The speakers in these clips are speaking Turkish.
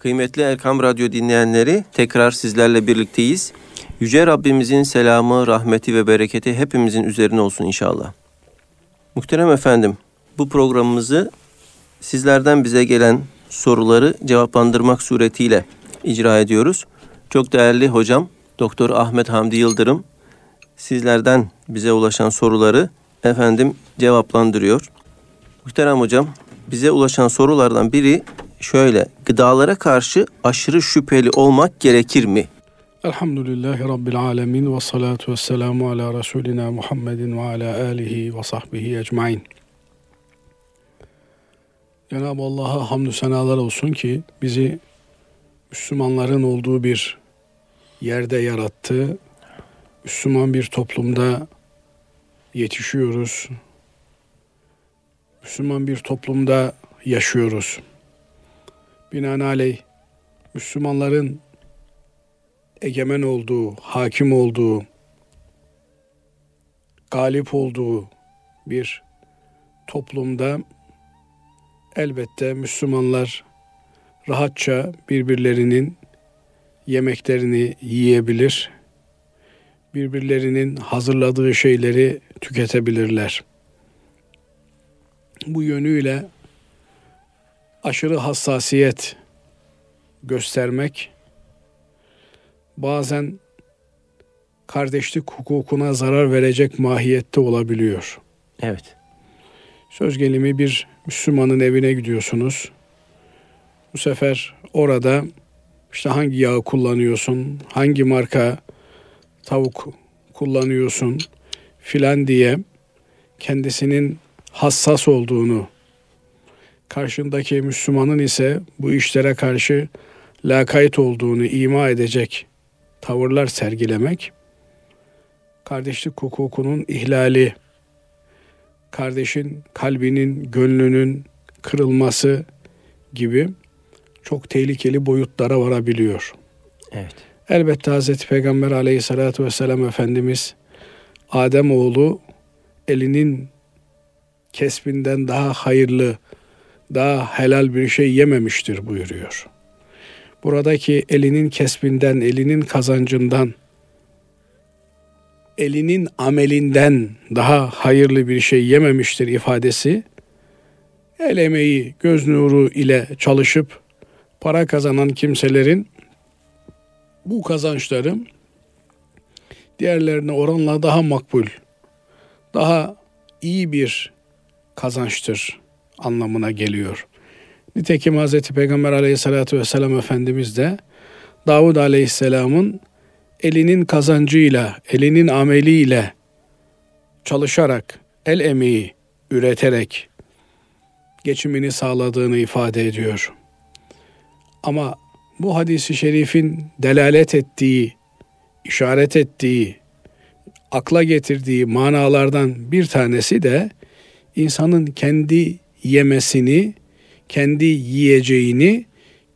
Kıymetli Erkam Radyo dinleyenleri tekrar sizlerle birlikteyiz. Yüce Rabbimizin selamı, rahmeti ve bereketi hepimizin üzerine olsun inşallah. Muhterem efendim, bu programımızı sizlerden bize gelen soruları cevaplandırmak suretiyle icra ediyoruz. Çok değerli hocam Doktor Ahmet Hamdi Yıldırım sizlerden bize ulaşan soruları efendim cevaplandırıyor. Muhterem hocam bize ulaşan sorulardan biri şöyle. Gıdalara karşı aşırı şüpheli olmak gerekir mi? Elhamdülillahi Rabbil alemin ve salatu ve selamu ala Resulina Muhammedin ve ala alihi ve sahbihi ecmain. Cenab-ı Allah'a hamdü senalar olsun ki bizi Müslümanların olduğu bir yerde yarattı. Müslüman bir toplumda yetişiyoruz. Müslüman bir toplumda yaşıyoruz. Binaenaleyh Müslümanların egemen olduğu, hakim olduğu, galip olduğu bir toplumda elbette Müslümanlar rahatça birbirlerinin yemeklerini yiyebilir, birbirlerinin hazırladığı şeyleri tüketebilirler. Bu yönüyle aşırı hassasiyet göstermek bazen kardeşlik hukukuna zarar verecek mahiyette olabiliyor. Evet. Söz gelimi bir Müslümanın evine gidiyorsunuz. Bu sefer orada işte hangi yağı kullanıyorsun, hangi marka tavuk kullanıyorsun filan diye kendisinin hassas olduğunu, karşındaki Müslümanın ise bu işlere karşı lakayt olduğunu ima edecek tavırlar sergilemek, kardeşlik hukukunun ihlali, kardeşin kalbinin, gönlünün kırılması gibi çok tehlikeli boyutlara varabiliyor. Evet. Elbette Hazreti Peygamber aleyhissalatü vesselam Efendimiz Adem oğlu elinin kesbinden daha hayırlı, daha helal bir şey yememiştir buyuruyor. Buradaki elinin kesbinden, elinin kazancından, elinin amelinden daha hayırlı bir şey yememiştir ifadesi, el emeği, göz nuru ile çalışıp para kazanan kimselerin bu kazançları diğerlerine oranla daha makbul, daha iyi bir kazançtır anlamına geliyor. Nitekim Hz. Peygamber aleyhissalatü vesselam Efendimiz de Davud aleyhisselamın elinin kazancıyla, elinin ameliyle çalışarak, el emeği üreterek geçimini sağladığını ifade ediyor. Ama bu hadisi şerifin delalet ettiği, işaret ettiği, akla getirdiği manalardan bir tanesi de insanın kendi yemesini, kendi yiyeceğini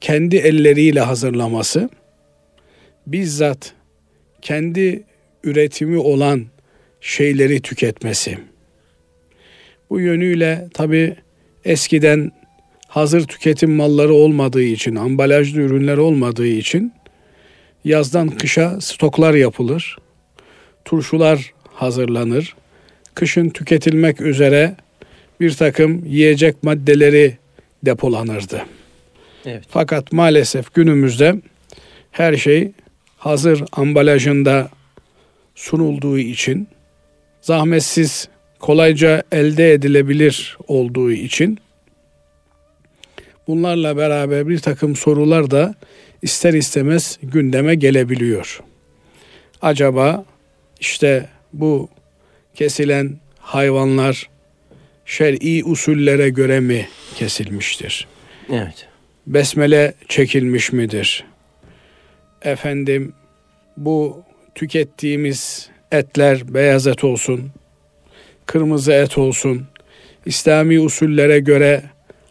kendi elleriyle hazırlaması, bizzat kendi üretimi olan şeyleri tüketmesi. Bu yönüyle tabi eskiden hazır tüketim malları olmadığı için, ambalajlı ürünler olmadığı için yazdan kışa stoklar yapılır. Turşular hazırlanır. Kışın tüketilmek üzere bir takım yiyecek maddeleri depolanırdı. Evet. Fakat maalesef günümüzde her şey hazır ambalajında sunulduğu için zahmetsiz kolayca elde edilebilir olduğu için bunlarla beraber bir takım sorular da ister istemez gündeme gelebiliyor. Acaba işte bu kesilen hayvanlar şer'i usullere göre mi kesilmiştir? Evet. Besmele çekilmiş midir? Efendim bu tükettiğimiz etler beyaz et olsun, kırmızı et olsun, İslami usullere göre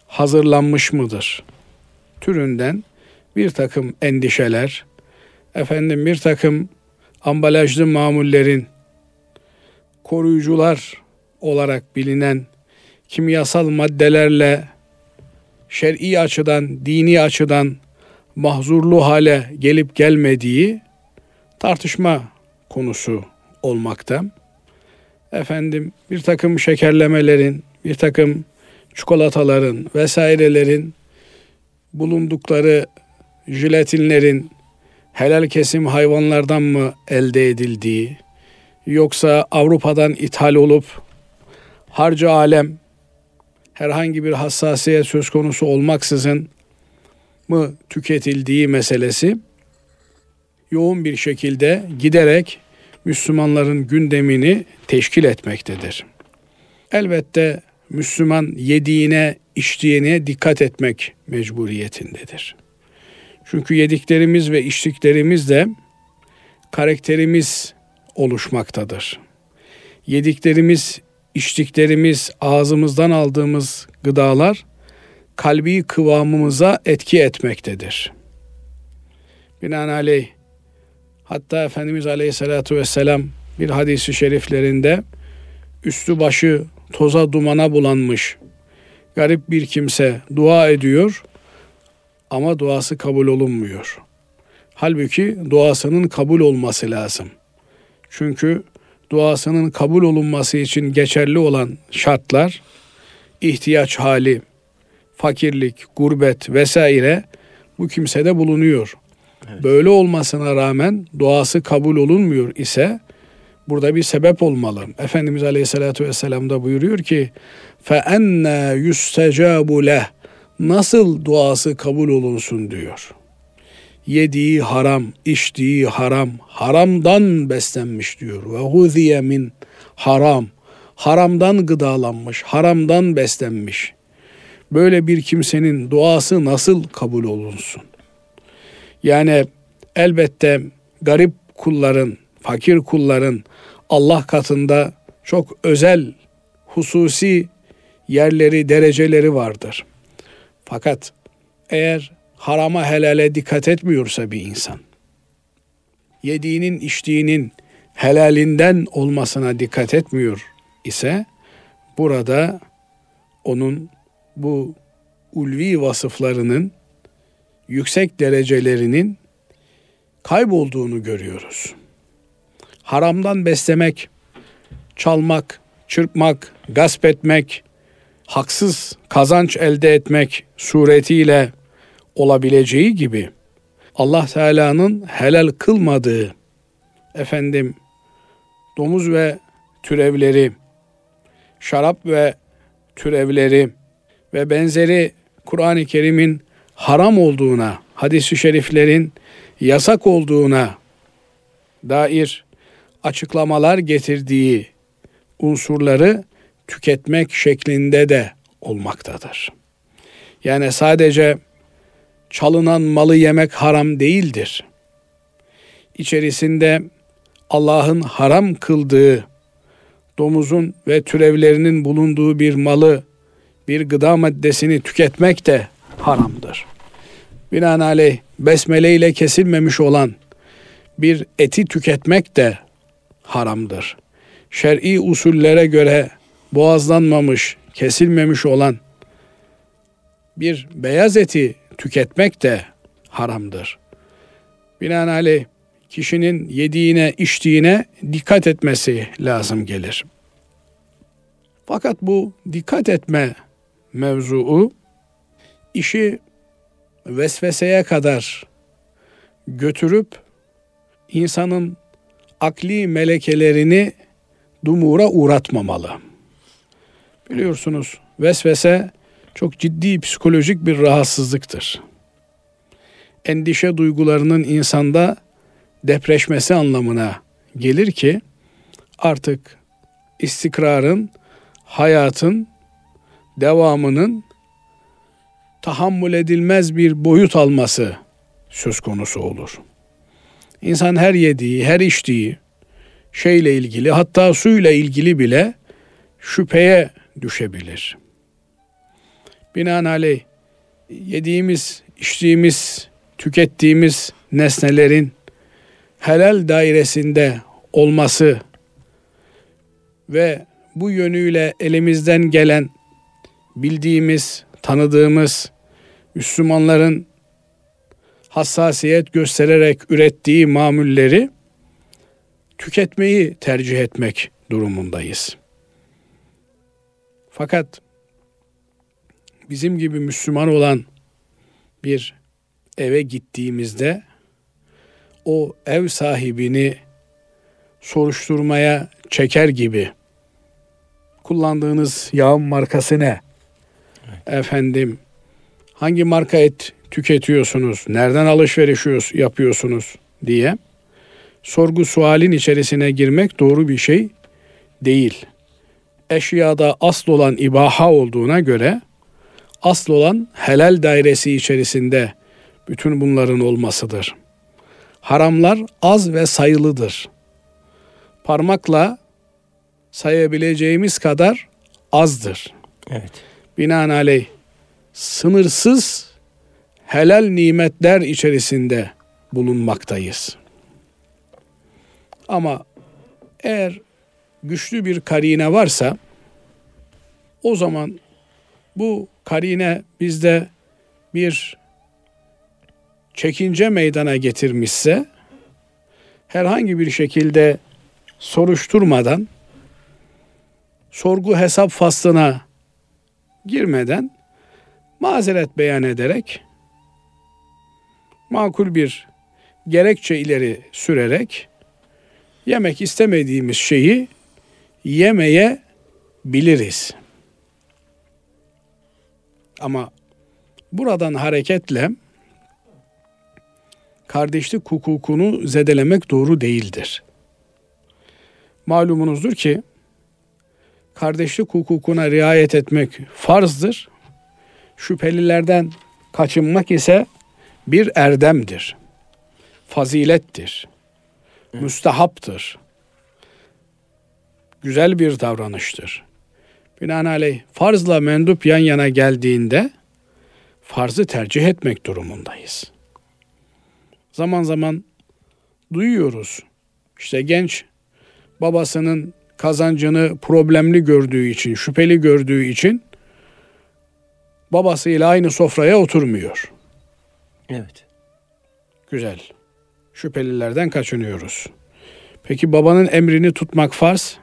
hazırlanmış mıdır? Türünden bir takım endişeler, efendim bir takım ambalajlı mamullerin koruyucular olarak bilinen kimyasal maddelerle şer'i açıdan, dini açıdan mahzurlu hale gelip gelmediği tartışma konusu olmakta. Efendim bir takım şekerlemelerin, bir takım çikolataların vesairelerin bulundukları jelatinlerin helal kesim hayvanlardan mı elde edildiği yoksa Avrupa'dan ithal olup harcı alem herhangi bir hassasiyet söz konusu olmaksızın mı tüketildiği meselesi yoğun bir şekilde giderek Müslümanların gündemini teşkil etmektedir. Elbette Müslüman yediğine, içtiğine dikkat etmek mecburiyetindedir. Çünkü yediklerimiz ve içtiklerimiz de karakterimiz oluşmaktadır. Yediklerimiz, içtiklerimiz, ağzımızdan aldığımız gıdalar kalbi kıvamımıza etki etmektedir. Binaenaleyh hatta Efendimiz Aleyhisselatü Vesselam bir hadisi şeriflerinde üstü başı toza dumana bulanmış garip bir kimse dua ediyor ama duası kabul olunmuyor. Halbuki duasının kabul olması lazım. Çünkü duasının kabul olunması için geçerli olan şartlar ihtiyaç hali, fakirlik, gurbet vesaire bu kimsede bulunuyor. Evet. Böyle olmasına rağmen duası kabul olunmuyor ise burada bir sebep olmalı. Efendimiz Aleyhisselatü Vesselam da buyuruyor ki فَاَنَّا يُسْتَجَابُ لَهُ Nasıl duası kabul olunsun diyor. Yediği haram, içtiği haram, haramdan beslenmiş diyor. Ve huziye min haram. Haramdan gıdalanmış, haramdan beslenmiş. Böyle bir kimsenin duası nasıl kabul olunsun? Yani elbette garip kulların, fakir kulların Allah katında çok özel, hususi yerleri, dereceleri vardır. Fakat eğer harama helale dikkat etmiyorsa bir insan, yediğinin içtiğinin helalinden olmasına dikkat etmiyor ise burada onun bu ulvi vasıflarının yüksek derecelerinin kaybolduğunu görüyoruz. Haramdan beslemek, çalmak, çırpmak, gasp etmek, haksız kazanç elde etmek suretiyle olabileceği gibi Allah Teala'nın helal kılmadığı efendim domuz ve türevleri, şarap ve türevleri ve benzeri Kur'an-ı Kerim'in haram olduğuna, hadis-i şeriflerin yasak olduğuna dair açıklamalar getirdiği unsurları tüketmek şeklinde de olmaktadır. Yani sadece çalınan malı yemek haram değildir. İçerisinde Allah'ın haram kıldığı domuzun ve türevlerinin bulunduğu bir malı, bir gıda maddesini tüketmek de haramdır. Binaenaleyh besmele ile kesilmemiş olan bir eti tüketmek de haramdır. Şer'i usullere göre boğazlanmamış, kesilmemiş olan bir beyaz eti tüketmek de haramdır. Binaenaleyh kişinin yediğine, içtiğine dikkat etmesi lazım gelir. Fakat bu dikkat etme mevzuu işi vesveseye kadar götürüp insanın akli melekelerini dumura uğratmamalı. Biliyorsunuz vesvese çok ciddi psikolojik bir rahatsızlıktır. Endişe duygularının insanda depreşmesi anlamına gelir ki artık istikrarın, hayatın devamının tahammül edilmez bir boyut alması söz konusu olur. İnsan her yediği, her içtiği şeyle ilgili hatta suyla ilgili bile şüpheye düşebilir. Binaenaleyh yediğimiz, içtiğimiz, tükettiğimiz nesnelerin helal dairesinde olması ve bu yönüyle elimizden gelen bildiğimiz, tanıdığımız Müslümanların hassasiyet göstererek ürettiği mamulleri tüketmeyi tercih etmek durumundayız. Fakat bizim gibi Müslüman olan bir eve gittiğimizde o ev sahibini soruşturmaya çeker gibi kullandığınız yağın markası ne? Evet. Efendim hangi marka et tüketiyorsunuz? Nereden alışveriş yapıyorsunuz diye sorgu sualin içerisine girmek doğru bir şey değil. Eşyada asıl olan ibaha olduğuna göre asıl olan helal dairesi içerisinde bütün bunların olmasıdır. Haramlar az ve sayılıdır. Parmakla sayabileceğimiz kadar azdır. Evet. Binaenaleyh sınırsız helal nimetler içerisinde bulunmaktayız. Ama eğer güçlü bir karine varsa o zaman bu karine bizde bir çekince meydana getirmişse herhangi bir şekilde soruşturmadan sorgu hesap faslına girmeden mazeret beyan ederek makul bir gerekçe ileri sürerek yemek istemediğimiz şeyi yemeye biliriz. Ama buradan hareketle kardeşlik hukukunu zedelemek doğru değildir. Malumunuzdur ki kardeşlik hukukuna riayet etmek farzdır. Şüphelilerden kaçınmak ise bir erdemdir. Fazilettir. Müstehaptır. Güzel bir davranıştır. Binaenaleyh farzla mendup yan yana geldiğinde farzı tercih etmek durumundayız. Zaman zaman duyuyoruz. İşte genç babasının kazancını problemli gördüğü için, şüpheli gördüğü için babasıyla aynı sofraya oturmuyor. Evet. Güzel. Şüphelilerden kaçınıyoruz. Peki babanın emrini tutmak farz.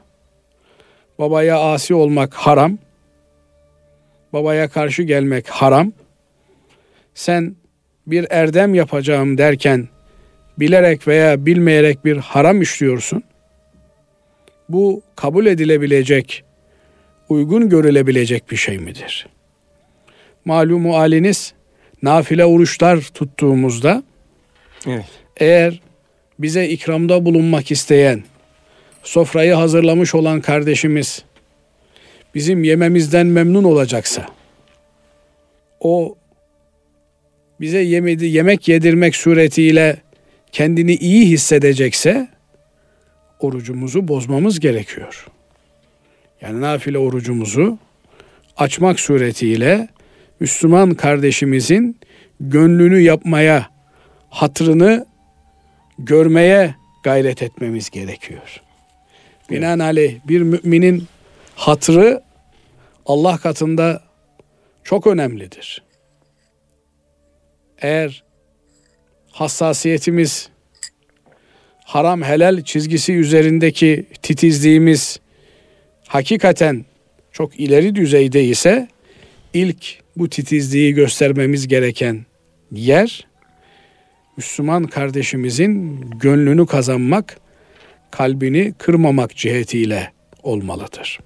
Babaya asi olmak haram. Babaya karşı gelmek haram. Sen bir erdem yapacağım derken bilerek veya bilmeyerek bir haram işliyorsun. Bu kabul edilebilecek, uygun görülebilecek bir şey midir? Malumu haliniz nafile oruçlar tuttuğumuzda evet. eğer bize ikramda bulunmak isteyen, sofrayı hazırlamış olan kardeşimiz bizim yememizden memnun olacaksa o bize yemedi, yemek yedirmek suretiyle kendini iyi hissedecekse orucumuzu bozmamız gerekiyor. Yani nafile orucumuzu açmak suretiyle Müslüman kardeşimizin gönlünü yapmaya, hatırını görmeye gayret etmemiz gerekiyor. Binaenaleyh bir müminin hatırı Allah katında çok önemlidir. Eğer hassasiyetimiz haram helal çizgisi üzerindeki titizliğimiz hakikaten çok ileri düzeyde ise ilk bu titizliği göstermemiz gereken yer Müslüman kardeşimizin gönlünü kazanmak, kalbini kırmamak cihetiyle olmalıdır.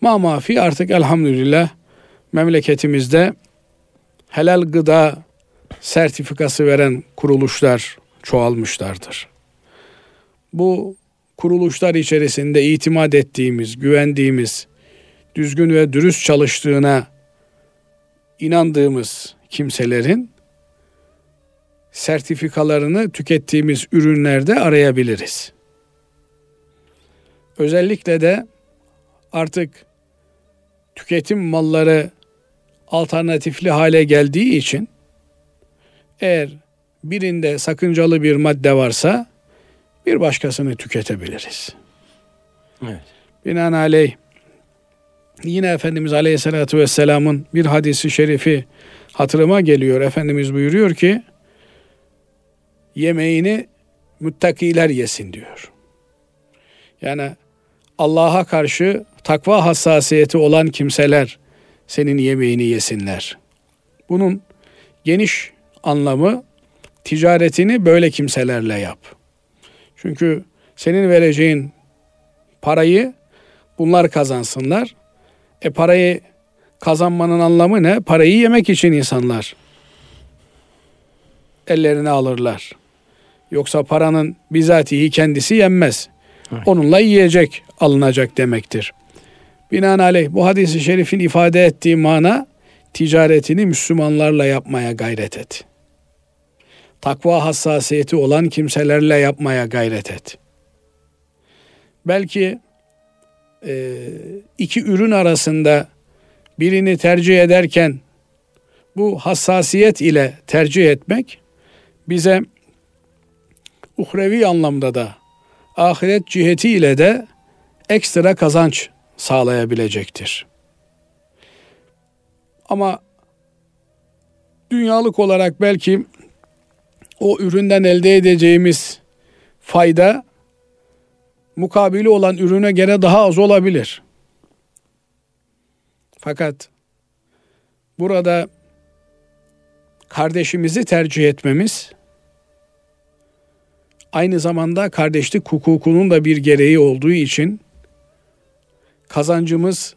Ma mafi artık elhamdülillah memleketimizde helal gıda sertifikası veren kuruluşlar çoğalmışlardır. Bu kuruluşlar içerisinde itimat ettiğimiz, güvendiğimiz, düzgün ve dürüst çalıştığına inandığımız kimselerin sertifikalarını tükettiğimiz ürünlerde arayabiliriz. Özellikle de artık tüketim malları alternatifli hale geldiği için eğer birinde sakıncalı bir madde varsa bir başkasını tüketebiliriz. Evet. Binaenaleyh yine Efendimiz Aleyhisselatü Vesselam'ın bir hadisi şerifi hatırıma geliyor. Efendimiz buyuruyor ki yemeğini müttakiler yesin diyor. Yani Allah'a karşı takva hassasiyeti olan kimseler senin yemeğini yesinler. Bunun geniş anlamı ticaretini böyle kimselerle yap. Çünkü senin vereceğin parayı bunlar kazansınlar. E parayı kazanmanın anlamı ne? Parayı yemek için insanlar ellerine alırlar. Yoksa paranın bizatihi kendisi yenmez. Evet. Onunla yiyecek alınacak demektir. Binaenaleyh bu hadisi şerifin ifade ettiği mana ticaretini Müslümanlarla yapmaya gayret et. Takva hassasiyeti olan kimselerle yapmaya gayret et. Belki e, iki ürün arasında birini tercih ederken bu hassasiyet ile tercih etmek bize uhrevi anlamda da ahiret cihetiyle de ekstra kazanç sağlayabilecektir. Ama dünyalık olarak belki o üründen elde edeceğimiz fayda mukabili olan ürüne göre daha az olabilir. Fakat burada kardeşimizi tercih etmemiz aynı zamanda kardeşlik hukukunun da bir gereği olduğu için kazancımız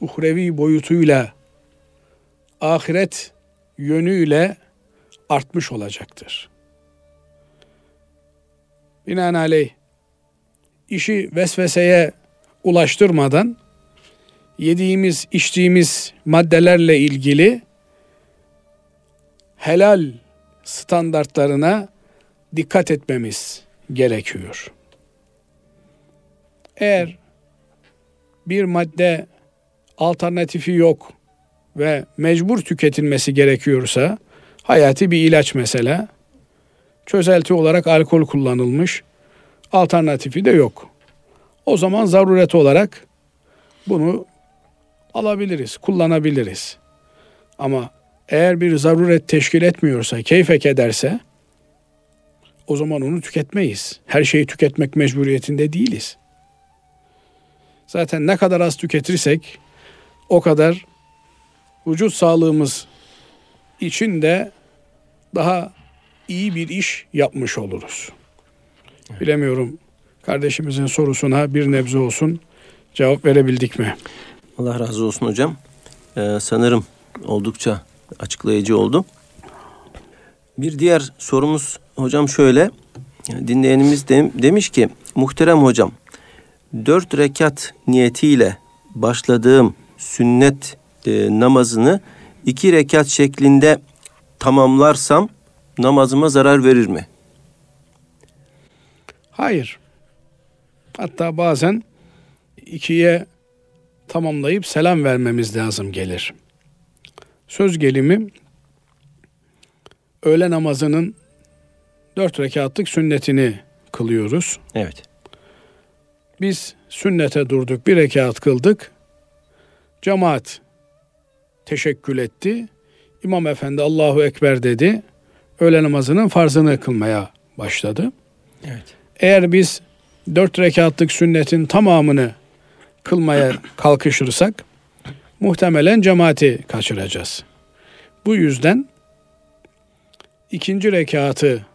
uhrevi boyutuyla ahiret yönüyle artmış olacaktır. Binaenaleyh işi vesveseye ulaştırmadan yediğimiz, içtiğimiz maddelerle ilgili helal standartlarına dikkat etmemiz gerekiyor. Eğer bir madde alternatifi yok ve mecbur tüketilmesi gerekiyorsa hayati bir ilaç mesela çözelti olarak alkol kullanılmış alternatifi de yok. O zaman zaruret olarak bunu alabiliriz, kullanabiliriz. Ama eğer bir zaruret teşkil etmiyorsa, keyfek ederse o zaman onu tüketmeyiz. Her şeyi tüketmek mecburiyetinde değiliz. Zaten ne kadar az tüketirsek o kadar vücut sağlığımız için de daha iyi bir iş yapmış oluruz. Bilemiyorum kardeşimizin sorusuna bir nebze olsun cevap verebildik mi? Allah razı olsun hocam. Ee, sanırım oldukça açıklayıcı oldu. Bir diğer sorumuz hocam şöyle. Dinleyenimiz de, demiş ki muhterem hocam dört rekat niyetiyle başladığım sünnet e, namazını iki rekat şeklinde tamamlarsam namazıma zarar verir mi? Hayır. Hatta bazen ikiye tamamlayıp selam vermemiz lazım gelir. Söz gelimi öğle namazının dört rekatlık sünnetini kılıyoruz. Evet. Biz sünnete durduk, bir rekat kıldık. Cemaat teşekkül etti. İmam Efendi Allahu Ekber dedi. Öğle namazının farzını kılmaya başladı. Evet. Eğer biz dört rekatlık sünnetin tamamını kılmaya kalkışırsak muhtemelen cemaati kaçıracağız. Bu yüzden ikinci rekatı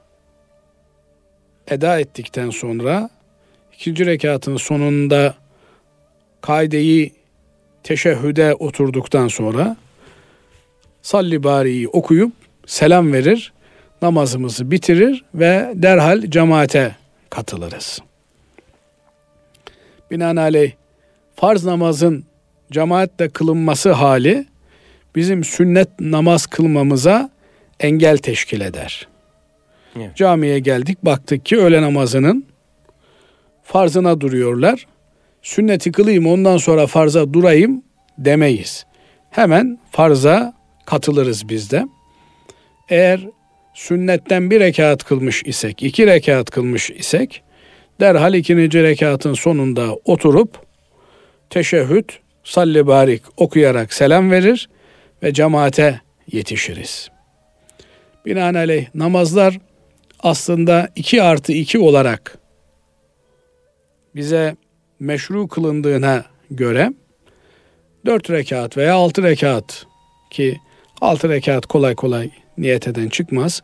eda ettikten sonra ikinci rekatın sonunda kaideyi teşehhüde oturduktan sonra salli bari'yi okuyup selam verir, namazımızı bitirir ve derhal cemaate katılırız. Binaenaleyh farz namazın cemaatle kılınması hali bizim sünnet namaz kılmamıza engel teşkil eder. Evet. Camiye geldik baktık ki öğle namazının farzına duruyorlar. Sünneti kılayım ondan sonra farza durayım demeyiz. Hemen farza katılırız biz de. Eğer sünnetten bir rekat kılmış isek, iki rekat kılmış isek derhal ikinci rekatın sonunda oturup teşehhüd, salli barik okuyarak selam verir ve cemaate yetişiriz. Binaenaleyh namazlar aslında iki artı iki olarak bize meşru kılındığına göre dört rekat veya altı rekat ki altı rekat kolay kolay niyet eden çıkmaz.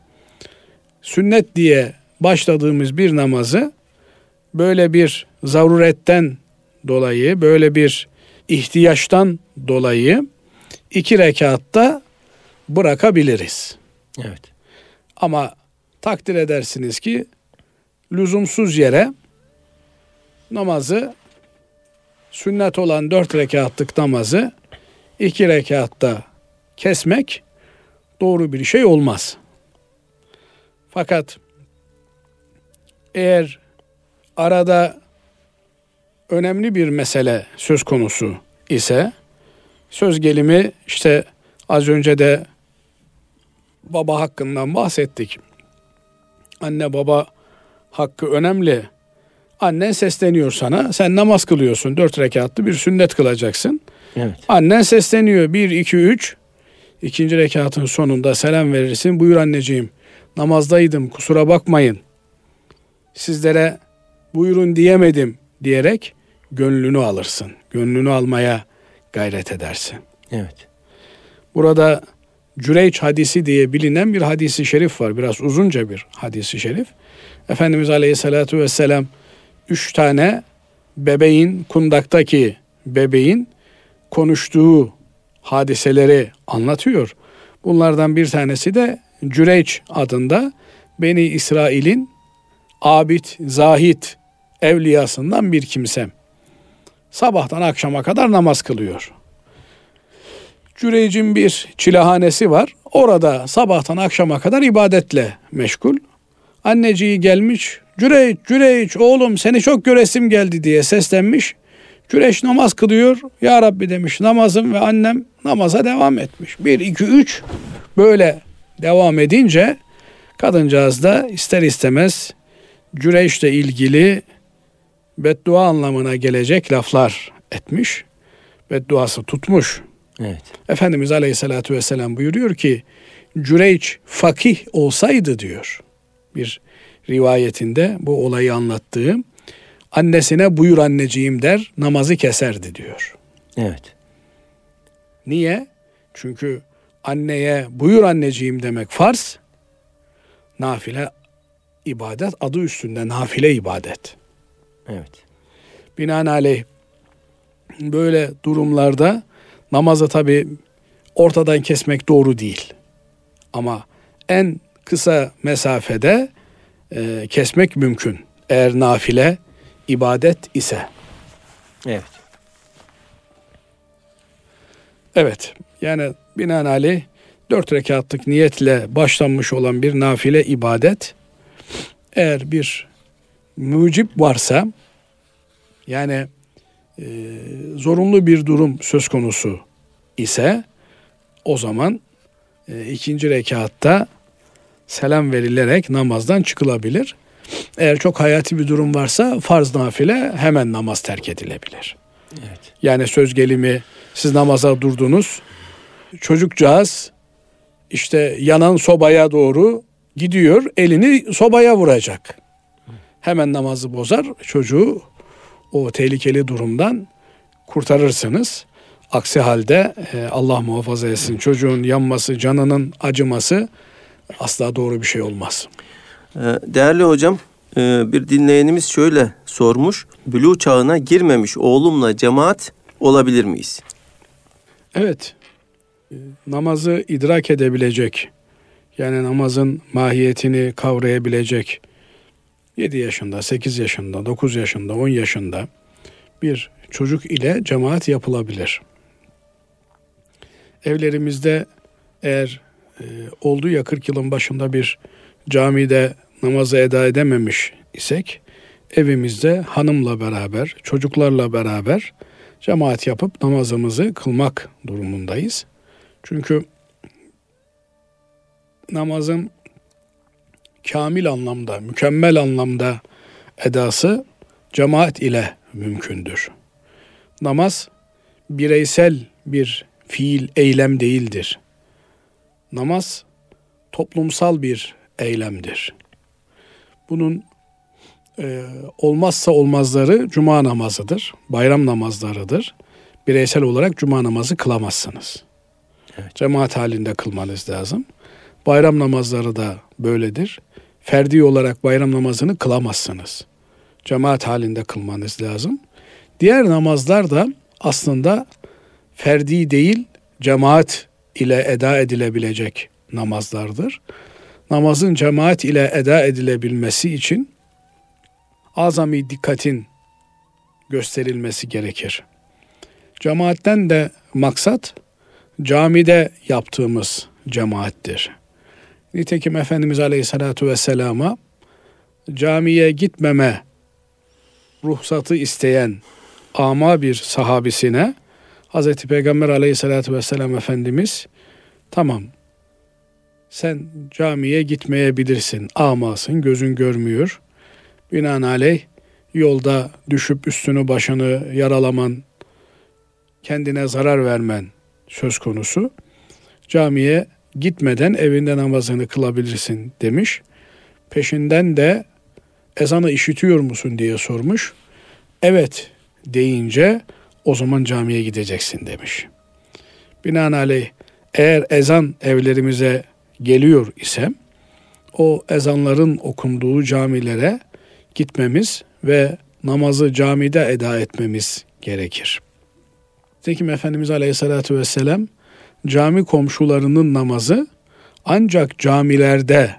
Sünnet diye başladığımız bir namazı böyle bir zaruretten dolayı, böyle bir ihtiyaçtan dolayı iki rekatta bırakabiliriz. Evet. Ama takdir edersiniz ki lüzumsuz yere namazı sünnet olan dört rekatlık namazı iki rekatta kesmek doğru bir şey olmaz. Fakat eğer arada önemli bir mesele söz konusu ise söz gelimi işte az önce de baba hakkından bahsettik. Anne baba hakkı önemli. Annen sesleniyor sana. Sen namaz kılıyorsun. Dört rekatlı bir sünnet kılacaksın. Evet. Annen sesleniyor. Bir, iki, üç. İkinci rekatın sonunda selam verirsin. Buyur anneciğim. Namazdaydım. Kusura bakmayın. Sizlere buyurun diyemedim diyerek gönlünü alırsın. Gönlünü almaya gayret edersin. Evet. Burada Cüreyç hadisi diye bilinen bir hadisi şerif var. Biraz uzunca bir hadisi şerif. Efendimiz Aleyhisselatü Vesselam üç tane bebeğin, kundaktaki bebeğin konuştuğu hadiseleri anlatıyor. Bunlardan bir tanesi de Cüreyç adında Beni İsrail'in abid, zahit evliyasından bir kimsem. Sabahtan akşama kadar namaz kılıyor. Cüreyc'in bir çilehanesi var. Orada sabahtan akşama kadar ibadetle meşgul. Anneciği gelmiş. Cüreyç, Cüreyç oğlum seni çok göresim geldi diye seslenmiş. Cüreyç namaz kılıyor. Ya Rabbi demiş namazım ve annem namaza devam etmiş. Bir, iki, üç böyle devam edince kadıncağız da ister istemez Cüreyç'le ilgili beddua anlamına gelecek laflar etmiş. Bedduası tutmuş. Evet. Efendimiz Aleyhisselatü Vesselam buyuruyor ki Cüreyç fakih olsaydı diyor. Bir rivayetinde bu olayı anlattığım annesine buyur anneciğim der namazı keserdi diyor. Evet. Niye? Çünkü anneye buyur anneciğim demek farz. Nafile ibadet adı üstünde nafile ibadet. Evet. Binaenaleyh böyle durumlarda namazı tabi ortadan kesmek doğru değil. Ama en kısa mesafede e, kesmek mümkün. Eğer nafile ibadet ise. Evet. Evet yani binaenaleyh dört rekatlık niyetle başlanmış olan bir nafile ibadet eğer bir mucip varsa yani e, zorunlu bir durum söz konusu ise o zaman e, ikinci rekatta selam verilerek namazdan çıkılabilir. Eğer çok hayati bir durum varsa farz nafile hemen namaz terk edilebilir. Evet. Yani söz gelimi siz namaza durdunuz. Çocukcağız işte yanan sobaya doğru gidiyor elini sobaya vuracak. Hemen namazı bozar çocuğu o tehlikeli durumdan kurtarırsınız. Aksi halde e, Allah muhafaza etsin çocuğun yanması, canının acıması asla doğru bir şey olmaz. Ee, Değerli hocam, e, bir dinleyenimiz şöyle sormuş. Bülü çağına girmemiş oğlumla cemaat olabilir miyiz? Evet, e, namazı idrak edebilecek, yani namazın mahiyetini kavrayabilecek 7 yaşında, 8 yaşında, 9 yaşında, 10 yaşında bir çocuk ile cemaat yapılabilir. Evlerimizde eğer e, olduğu ya 40 yılın başında bir camide namazı eda edememiş isek evimizde hanımla beraber, çocuklarla beraber cemaat yapıp namazımızı kılmak durumundayız. Çünkü namazın kamil anlamda, mükemmel anlamda edası cemaat ile mümkündür. Namaz bireysel bir fiil, eylem değildir. namaz toplumsal bir eylemdir. Bunun e, olmazsa olmazları cuma namazıdır, bayram namazlarıdır. Bireysel olarak cuma namazı kılamazsınız. Evet. Cemaat halinde kılmanız lazım. Bayram namazları da böyledir. Ferdi olarak bayram namazını kılamazsınız. Cemaat halinde kılmanız lazım. Diğer namazlar da aslında ferdi değil, cemaat ile eda edilebilecek namazlardır. Namazın cemaat ile eda edilebilmesi için azami dikkatin gösterilmesi gerekir. Cemaatten de maksat camide yaptığımız cemaattir. Nitekim Efendimiz Aleyhisselatü Vesselam'a camiye gitmeme ruhsatı isteyen ama bir sahabisine Hazreti Peygamber Aleyhisselatü Vesselam Efendimiz tamam sen camiye gitmeyebilirsin amasın gözün görmüyor binaenaleyh yolda düşüp üstünü başını yaralaman kendine zarar vermen söz konusu. Camiye gitmeden evinde namazını kılabilirsin demiş. Peşinden de ezanı işitiyor musun diye sormuş. Evet deyince o zaman camiye gideceksin demiş. Binaenaleyh eğer ezan evlerimize geliyor isem o ezanların okunduğu camilere gitmemiz ve namazı camide eda etmemiz gerekir. Nitekim Efendimiz Aleyhisselatü Vesselam cami komşularının namazı ancak camilerde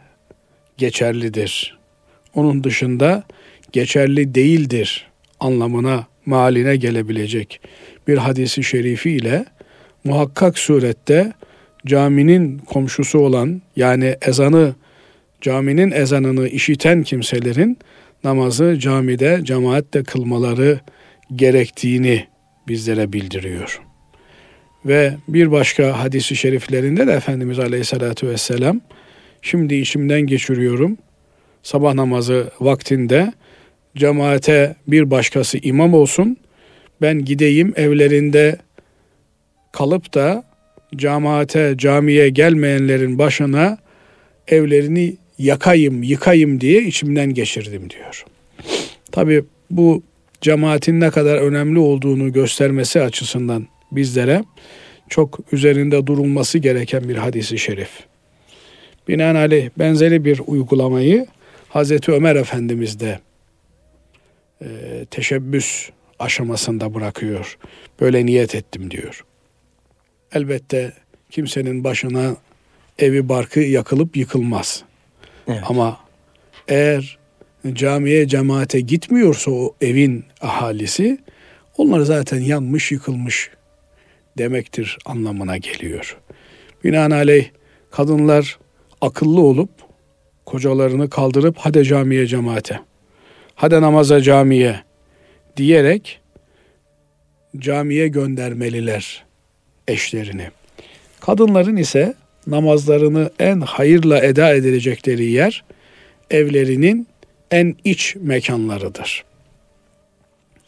geçerlidir. Onun dışında geçerli değildir anlamına maline gelebilecek bir hadisi şerifi ile muhakkak surette caminin komşusu olan yani ezanı caminin ezanını işiten kimselerin namazı camide cemaatle kılmaları gerektiğini bizlere bildiriyor. Ve bir başka hadisi şeriflerinde de Efendimiz Aleyhisselatü Vesselam şimdi içimden geçiriyorum. Sabah namazı vaktinde cemaate bir başkası imam olsun. Ben gideyim evlerinde kalıp da cemaate, camiye gelmeyenlerin başına evlerini yakayım, yıkayım diye içimden geçirdim diyor. Tabi bu cemaatin ne kadar önemli olduğunu göstermesi açısından bizlere çok üzerinde durulması gereken bir hadisi şerif. Binaenaleyh benzeri bir uygulamayı Hazreti Ömer Efendimiz de e, teşebbüs aşamasında bırakıyor. Böyle niyet ettim diyor. Elbette kimsenin başına evi barkı yakılıp yıkılmaz. Evet. Ama eğer camiye cemaate gitmiyorsa o evin ahalisi onlar zaten yanmış yıkılmış demektir anlamına geliyor. Binaenaleyh kadınlar akıllı olup kocalarını kaldırıp hadi camiye cemaate, hadi namaza camiye diyerek camiye göndermeliler eşlerini. Kadınların ise namazlarını en hayırla eda edilecekleri yer evlerinin en iç mekanlarıdır.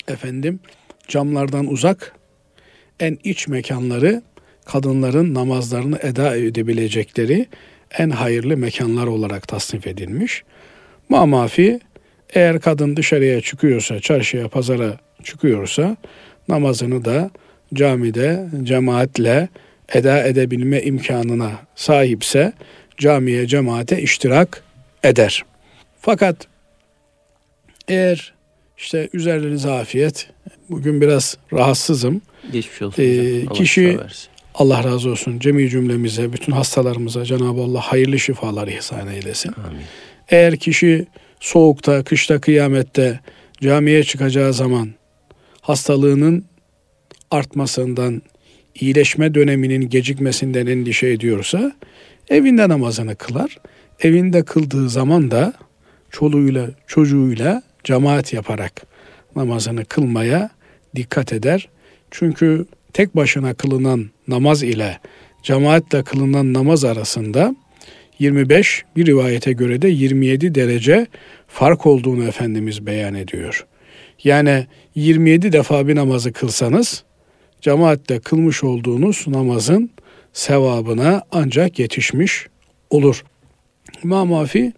Efendim camlardan uzak en iç mekanları kadınların namazlarını eda edebilecekleri en hayırlı mekanlar olarak tasnif edilmiş. Mamafi eğer kadın dışarıya çıkıyorsa, çarşıya, pazara çıkıyorsa namazını da camide cemaatle eda edebilme imkanına sahipse camiye, cemaate iştirak eder. Fakat eğer işte üzerlerinize afiyet, bugün biraz rahatsızım. Geçmiş olsun. Ee, Allah kişi Allah razı olsun cemi cümlemize, bütün hastalarımıza Cenab-ı Allah hayırlı şifalar ihsan eylesin. Amin. Eğer kişi soğukta, kışta, kıyamette camiye çıkacağı zaman hastalığının artmasından, iyileşme döneminin gecikmesinden endişe ediyorsa evinde namazını kılar. Evinde kıldığı zaman da çoluğuyla, çocuğuyla cemaat yaparak namazını kılmaya dikkat eder. Çünkü tek başına kılınan namaz ile cemaatle kılınan namaz arasında 25 bir rivayete göre de 27 derece fark olduğunu Efendimiz beyan ediyor. Yani 27 defa bir namazı kılsanız cemaatle kılmış olduğunuz namazın sevabına ancak yetişmiş olur. İmam Mafi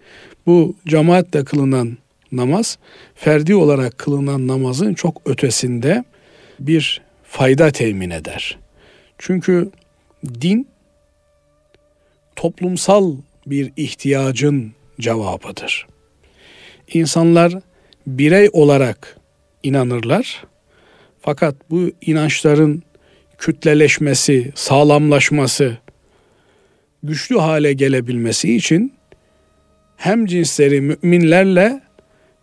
bu cemaatle kılınan namaz ferdi olarak kılınan namazın çok ötesinde bir fayda temin eder. Çünkü din toplumsal bir ihtiyacın cevabıdır. İnsanlar birey olarak inanırlar. Fakat bu inançların kütleleşmesi, sağlamlaşması, güçlü hale gelebilmesi için hem cinsleri müminlerle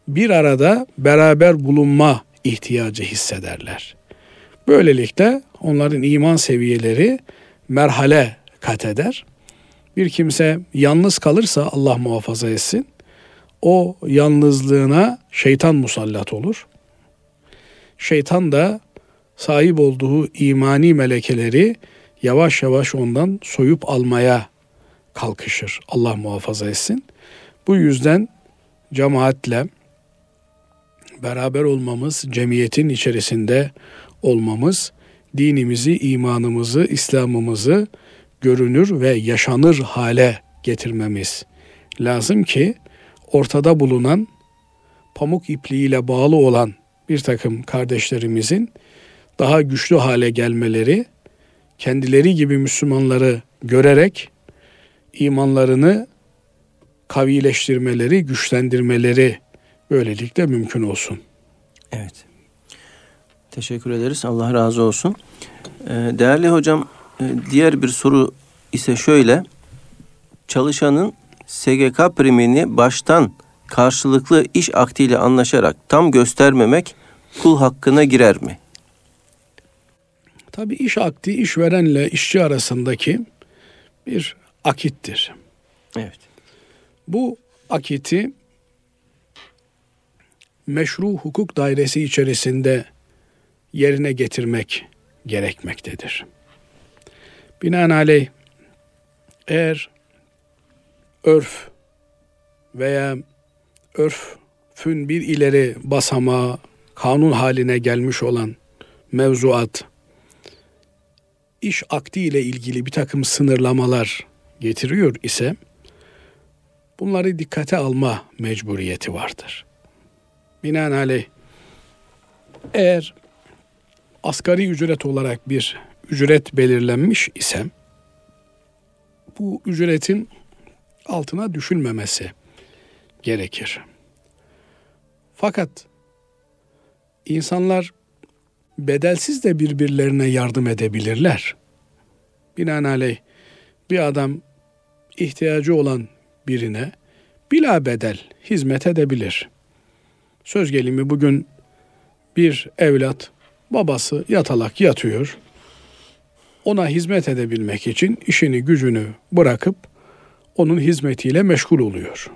bir arada beraber bulunma ihtiyacı hissederler. Böylelikle onların iman seviyeleri merhale kat eder. Bir kimse yalnız kalırsa Allah muhafaza etsin. O yalnızlığına şeytan musallat olur. Şeytan da sahip olduğu imani melekeleri yavaş yavaş ondan soyup almaya kalkışır. Allah muhafaza etsin. Bu yüzden cemaatle beraber olmamız, cemiyetin içerisinde olmamız, dinimizi, imanımızı, İslam'ımızı görünür ve yaşanır hale getirmemiz lazım ki ortada bulunan pamuk ipliğiyle bağlı olan bir takım kardeşlerimizin daha güçlü hale gelmeleri, kendileri gibi Müslümanları görerek imanlarını kavileştirmeleri, güçlendirmeleri böylelikle mümkün olsun. Evet. Teşekkür ederiz. Allah razı olsun. Ee, değerli hocam, e, diğer bir soru ise şöyle. Çalışanın SGK primini baştan karşılıklı iş aktiyle anlaşarak tam göstermemek kul hakkına girer mi? Tabii iş akdi işverenle işçi arasındaki bir akittir. Evet. Bu akiti meşru hukuk dairesi içerisinde yerine getirmek gerekmektedir. Binaenaleyh eğer örf veya örfün bir ileri basamağı kanun haline gelmiş olan mevzuat iş akdi ile ilgili bir takım sınırlamalar getiriyor ise bunları dikkate alma mecburiyeti vardır. Binaenaleyh eğer asgari ücret olarak bir ücret belirlenmiş ise bu ücretin altına düşülmemesi gerekir. Fakat insanlar bedelsiz de birbirlerine yardım edebilirler. Binaenaleyh bir adam ihtiyacı olan birine bila bedel hizmet edebilir. Söz gelimi bugün bir evlat babası yatalak yatıyor. Ona hizmet edebilmek için işini gücünü bırakıp onun hizmetiyle meşgul oluyor.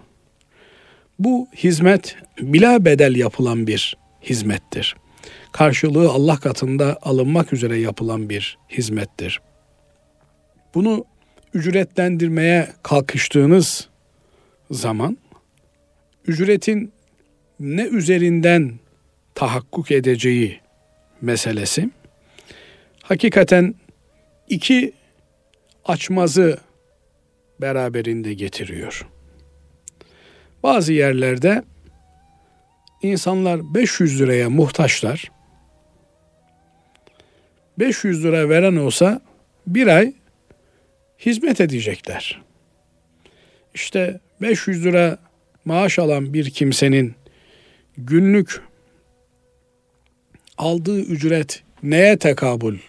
Bu hizmet bila bedel yapılan bir hizmettir. Karşılığı Allah katında alınmak üzere yapılan bir hizmettir. Bunu ücretlendirmeye kalkıştığınız zaman ücretin ne üzerinden tahakkuk edeceği meselesi hakikaten iki açmazı beraberinde getiriyor. Bazı yerlerde insanlar 500 liraya muhtaçlar. 500 lira veren olsa bir ay hizmet edecekler. İşte 500 lira maaş alan bir kimsenin günlük aldığı ücret neye tekabül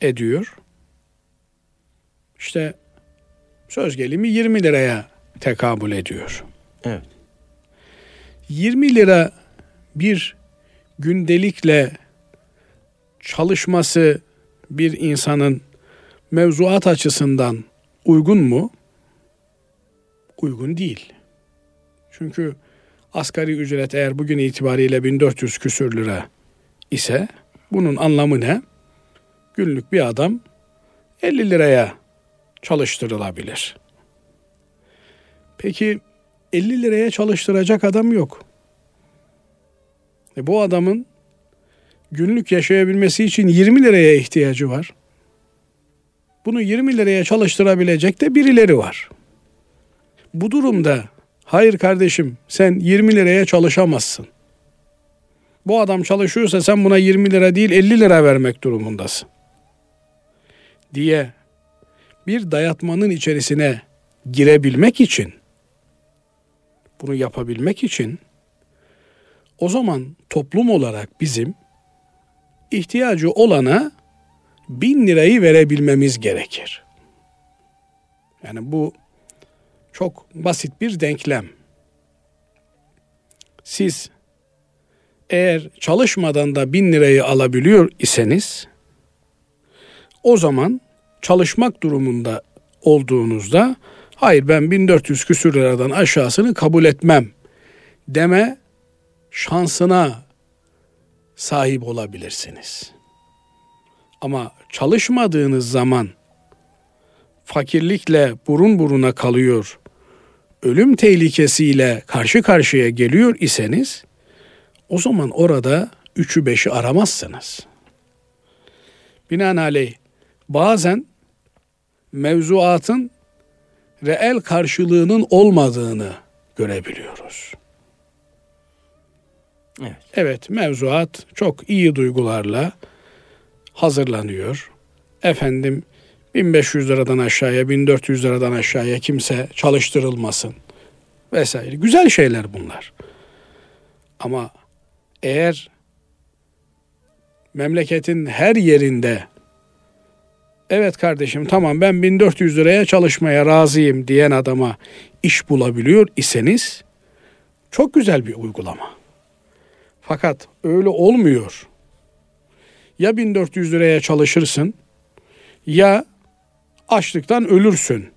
ediyor? İşte söz gelimi 20 liraya tekabül ediyor. Evet. 20 lira bir gündelikle çalışması bir insanın mevzuat açısından uygun mu? Uygun değil. Çünkü asgari ücret eğer bugün itibariyle 1400 küsür lira ise bunun anlamı ne? Günlük bir adam 50 liraya çalıştırılabilir. Peki 50 liraya çalıştıracak adam yok. E bu adamın günlük yaşayabilmesi için 20 liraya ihtiyacı var. Bunu 20 liraya çalıştırabilecek de birileri var. Bu durumda hayır kardeşim sen 20 liraya çalışamazsın. Bu adam çalışıyorsa sen buna 20 lira değil 50 lira vermek durumundasın. Diye bir dayatmanın içerisine girebilmek için bunu yapabilmek için o zaman toplum olarak bizim ihtiyacı olana bin lirayı verebilmemiz gerekir. Yani bu çok basit bir denklem. Siz eğer çalışmadan da bin lirayı alabiliyor iseniz o zaman çalışmak durumunda olduğunuzda hayır ben 1400 küsür liradan aşağısını kabul etmem deme şansına sahip olabilirsiniz. Ama çalışmadığınız zaman fakirlikle burun buruna kalıyor, ölüm tehlikesiyle karşı karşıya geliyor iseniz o zaman orada üçü beşi aramazsınız. Binaenaleyh bazen mevzuatın reel karşılığının olmadığını görebiliyoruz. Evet. evet mevzuat çok iyi duygularla hazırlanıyor. Efendim 1500 liradan aşağıya 1400 liradan aşağıya kimse çalıştırılmasın vesaire. Güzel şeyler bunlar. Ama eğer memleketin her yerinde evet kardeşim tamam ben 1400 liraya çalışmaya razıyım diyen adama iş bulabiliyor iseniz çok güzel bir uygulama. Fakat öyle olmuyor. Ya 1400 liraya çalışırsın ya açlıktan ölürsün.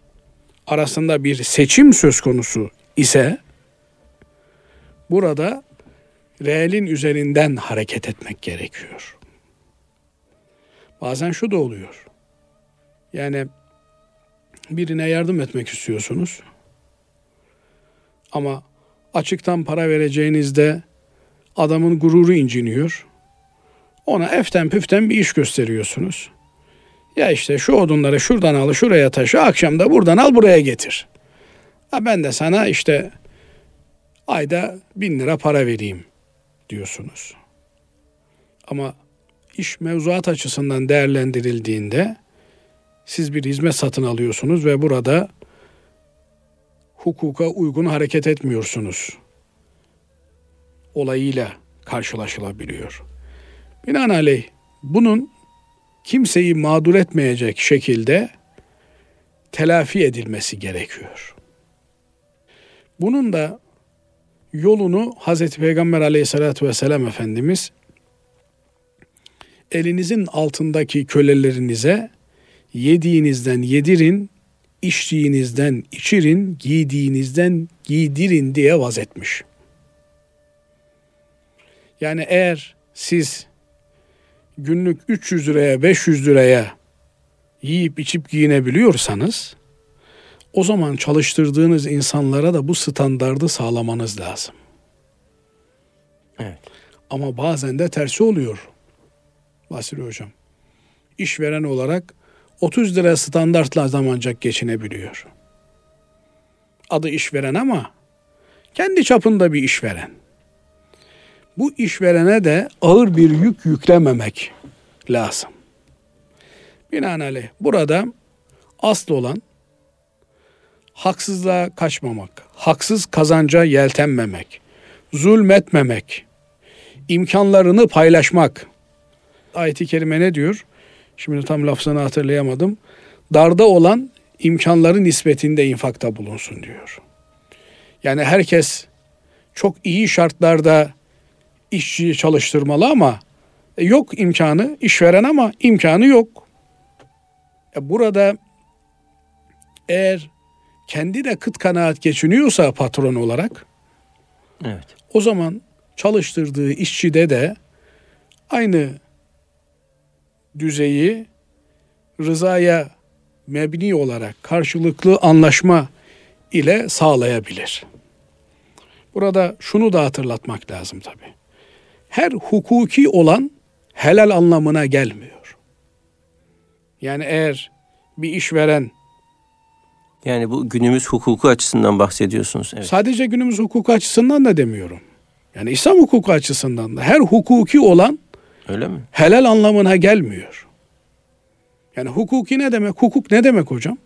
Arasında bir seçim söz konusu ise burada reelin üzerinden hareket etmek gerekiyor. Bazen şu da oluyor. Yani birine yardım etmek istiyorsunuz. Ama açıktan para vereceğinizde adamın gururu inciniyor. Ona eften püften bir iş gösteriyorsunuz. Ya işte şu odunları şuradan al, şuraya taşı, akşam da buradan al, buraya getir. Ha ben de sana işte ayda bin lira para vereyim diyorsunuz. Ama iş mevzuat açısından değerlendirildiğinde siz bir hizmet satın alıyorsunuz ve burada hukuka uygun hareket etmiyorsunuz. Olayıyla karşılaşılabiliyor. Binaenaleyh bunun kimseyi mağdur etmeyecek şekilde telafi edilmesi gerekiyor. Bunun da yolunu Hazreti Peygamber aleyhissalatü vesselam Efendimiz elinizin altındaki kölelerinize yediğinizden yedirin, içtiğinizden içirin, giydiğinizden giydirin diye vaz etmiş. Yani eğer siz günlük 300 liraya 500 liraya yiyip içip giyinebiliyorsanız o zaman çalıştırdığınız insanlara da bu standardı sağlamanız lazım. Evet. Ama bazen de tersi oluyor. Basri Hocam. İşveren olarak 30 lira standartla zamancak geçinebiliyor. Adı işveren ama kendi çapında bir işveren. Bu işverene de ağır bir yük yüklememek lazım. Binaenaleyh burada asıl olan haksızlığa kaçmamak, haksız kazanca yeltenmemek, zulmetmemek, imkanlarını paylaşmak. Ayet-i kerime ne diyor? Şimdi tam lafzını hatırlayamadım. Darda olan imkanların nispetinde infakta bulunsun diyor. Yani herkes çok iyi şartlarda işçiyi çalıştırmalı ama e, yok imkanı, işveren ama imkanı yok. E, burada eğer kendi de kıt kanaat geçiniyorsa patron olarak evet. o zaman çalıştırdığı işçide de aynı düzeyi rızaya mebni olarak karşılıklı anlaşma ile sağlayabilir. Burada şunu da hatırlatmak lazım tabi. Her hukuki olan helal anlamına gelmiyor. Yani eğer bir işveren Yani bu günümüz hukuku açısından bahsediyorsunuz. Evet. sadece günümüz hukuku açısından da demiyorum. Yani İslam hukuku açısından da her hukuki olan Öyle mi? helal anlamına gelmiyor. Yani hukuki ne demek? Hukuk ne demek hocam?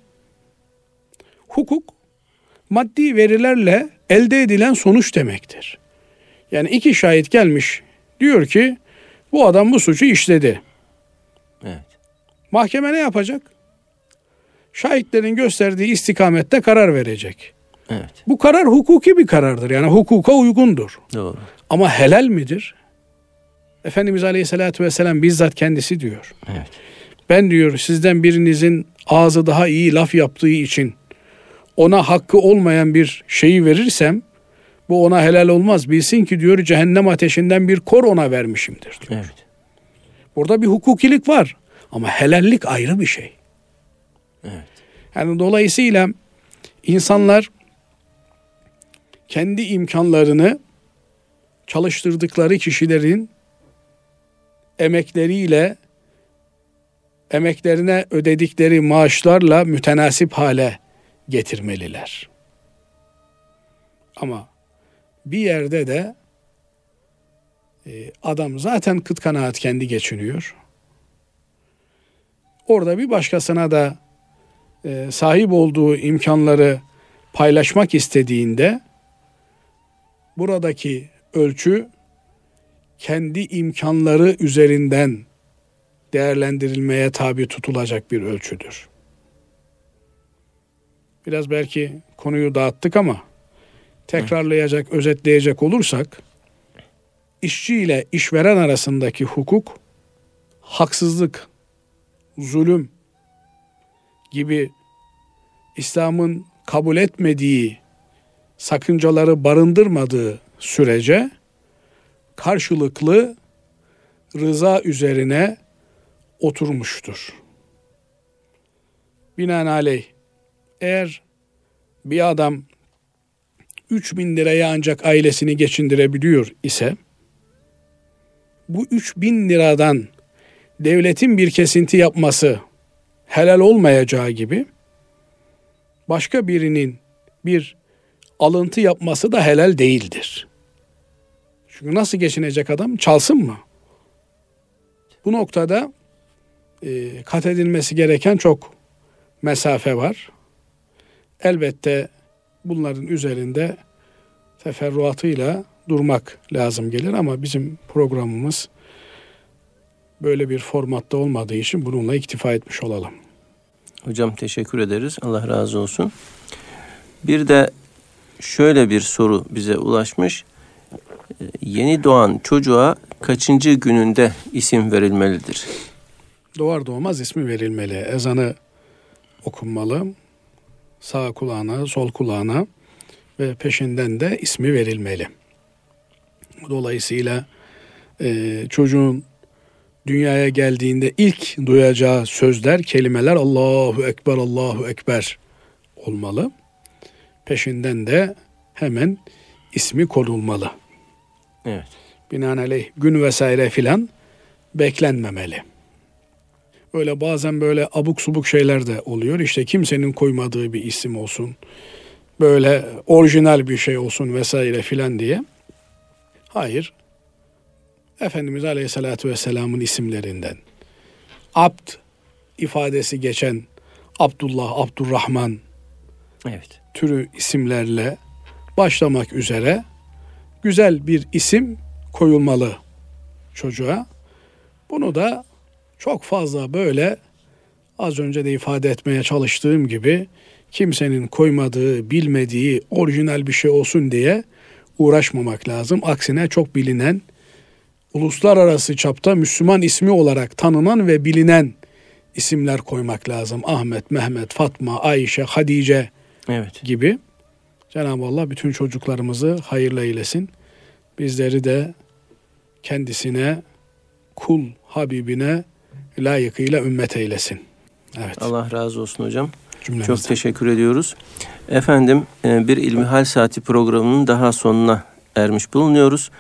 Hukuk maddi verilerle elde edilen sonuç demektir. Yani iki şahit gelmiş diyor ki bu adam bu suçu işledi. Evet. Mahkeme ne yapacak? Şahitlerin gösterdiği istikamette karar verecek. Evet. Bu karar hukuki bir karardır. Yani hukuka uygundur. Doğru. Ama helal midir? Efendimiz Aleyhisselatü Vesselam bizzat kendisi diyor. Evet. Ben diyor sizden birinizin ağzı daha iyi laf yaptığı için ona hakkı olmayan bir şeyi verirsem bu ona helal olmaz. Bilsin ki diyor cehennem ateşinden bir kor ona vermişimdir diyor. Evet. Burada bir hukukilik var ama helallik ayrı bir şey. Evet. Yani dolayısıyla insanlar kendi imkanlarını çalıştırdıkları kişilerin emekleriyle emeklerine ödedikleri maaşlarla mütenasip hale getirmeliler. Ama bir yerde de e, adam zaten kıt kanaat kendi geçiniyor. Orada bir başkasına da e, sahip olduğu imkanları paylaşmak istediğinde buradaki ölçü kendi imkanları üzerinden değerlendirilmeye tabi tutulacak bir ölçüdür. Biraz belki konuyu dağıttık ama tekrarlayacak, özetleyecek olursak işçi ile işveren arasındaki hukuk haksızlık, zulüm gibi İslam'ın kabul etmediği sakıncaları barındırmadığı sürece karşılıklı rıza üzerine oturmuştur. Binaenaleyh eğer bir adam 3000 liraya ancak ailesini geçindirebiliyor ise bu 3000 liradan devletin bir kesinti yapması helal olmayacağı gibi başka birinin bir alıntı yapması da helal değildir. Çünkü nasıl geçinecek adam? Çalsın mı? Bu noktada e, kat edilmesi gereken çok mesafe var. Elbette bunların üzerinde teferruatıyla durmak lazım gelir ama bizim programımız böyle bir formatta olmadığı için bununla iktifa etmiş olalım. Hocam teşekkür ederiz. Allah razı olsun. Bir de şöyle bir soru bize ulaşmış. Ee, Yeni doğan çocuğa kaçıncı gününde isim verilmelidir? Doğar doğmaz ismi verilmeli. Ezanı okunmalı. Sağ kulağına, sol kulağına ve peşinden de ismi verilmeli. Dolayısıyla e, çocuğun dünyaya geldiğinde ilk duyacağı sözler, kelimeler Allahu Ekber, Allahu Ekber olmalı. Peşinden de hemen ismi konulmalı. Evet. Binaenaleyh gün vesaire filan beklenmemeli. Öyle bazen böyle abuk subuk şeyler de oluyor. İşte kimsenin koymadığı bir isim olsun. Böyle orijinal bir şey olsun vesaire filan diye. Hayır. Efendimiz Aleyhisselatü Vesselam'ın isimlerinden. Abd ifadesi geçen Abdullah, Abdurrahman Evet. türü isimlerle başlamak üzere güzel bir isim koyulmalı çocuğa. Bunu da çok fazla böyle az önce de ifade etmeye çalıştığım gibi kimsenin koymadığı, bilmediği orijinal bir şey olsun diye uğraşmamak lazım. Aksine çok bilinen, uluslararası çapta Müslüman ismi olarak tanınan ve bilinen isimler koymak lazım. Ahmet, Mehmet, Fatma, Ayşe, Hadice Evet. gibi. Cenab-ı Allah bütün çocuklarımızı hayırlı eylesin. Bizleri de kendisine, kul Habibine layıkıyla ümmet eylesin. Evet. Allah razı olsun hocam. cümlemizden. Çok teşekkür ediyoruz. Efendim e, bir İlmihal Saati programının daha sonuna ermiş bulunuyoruz.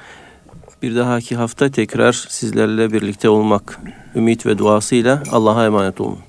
Bir dahaki hafta tekrar sizlerle birlikte olmak ümit ve duasıyla Allah'a emanet olun.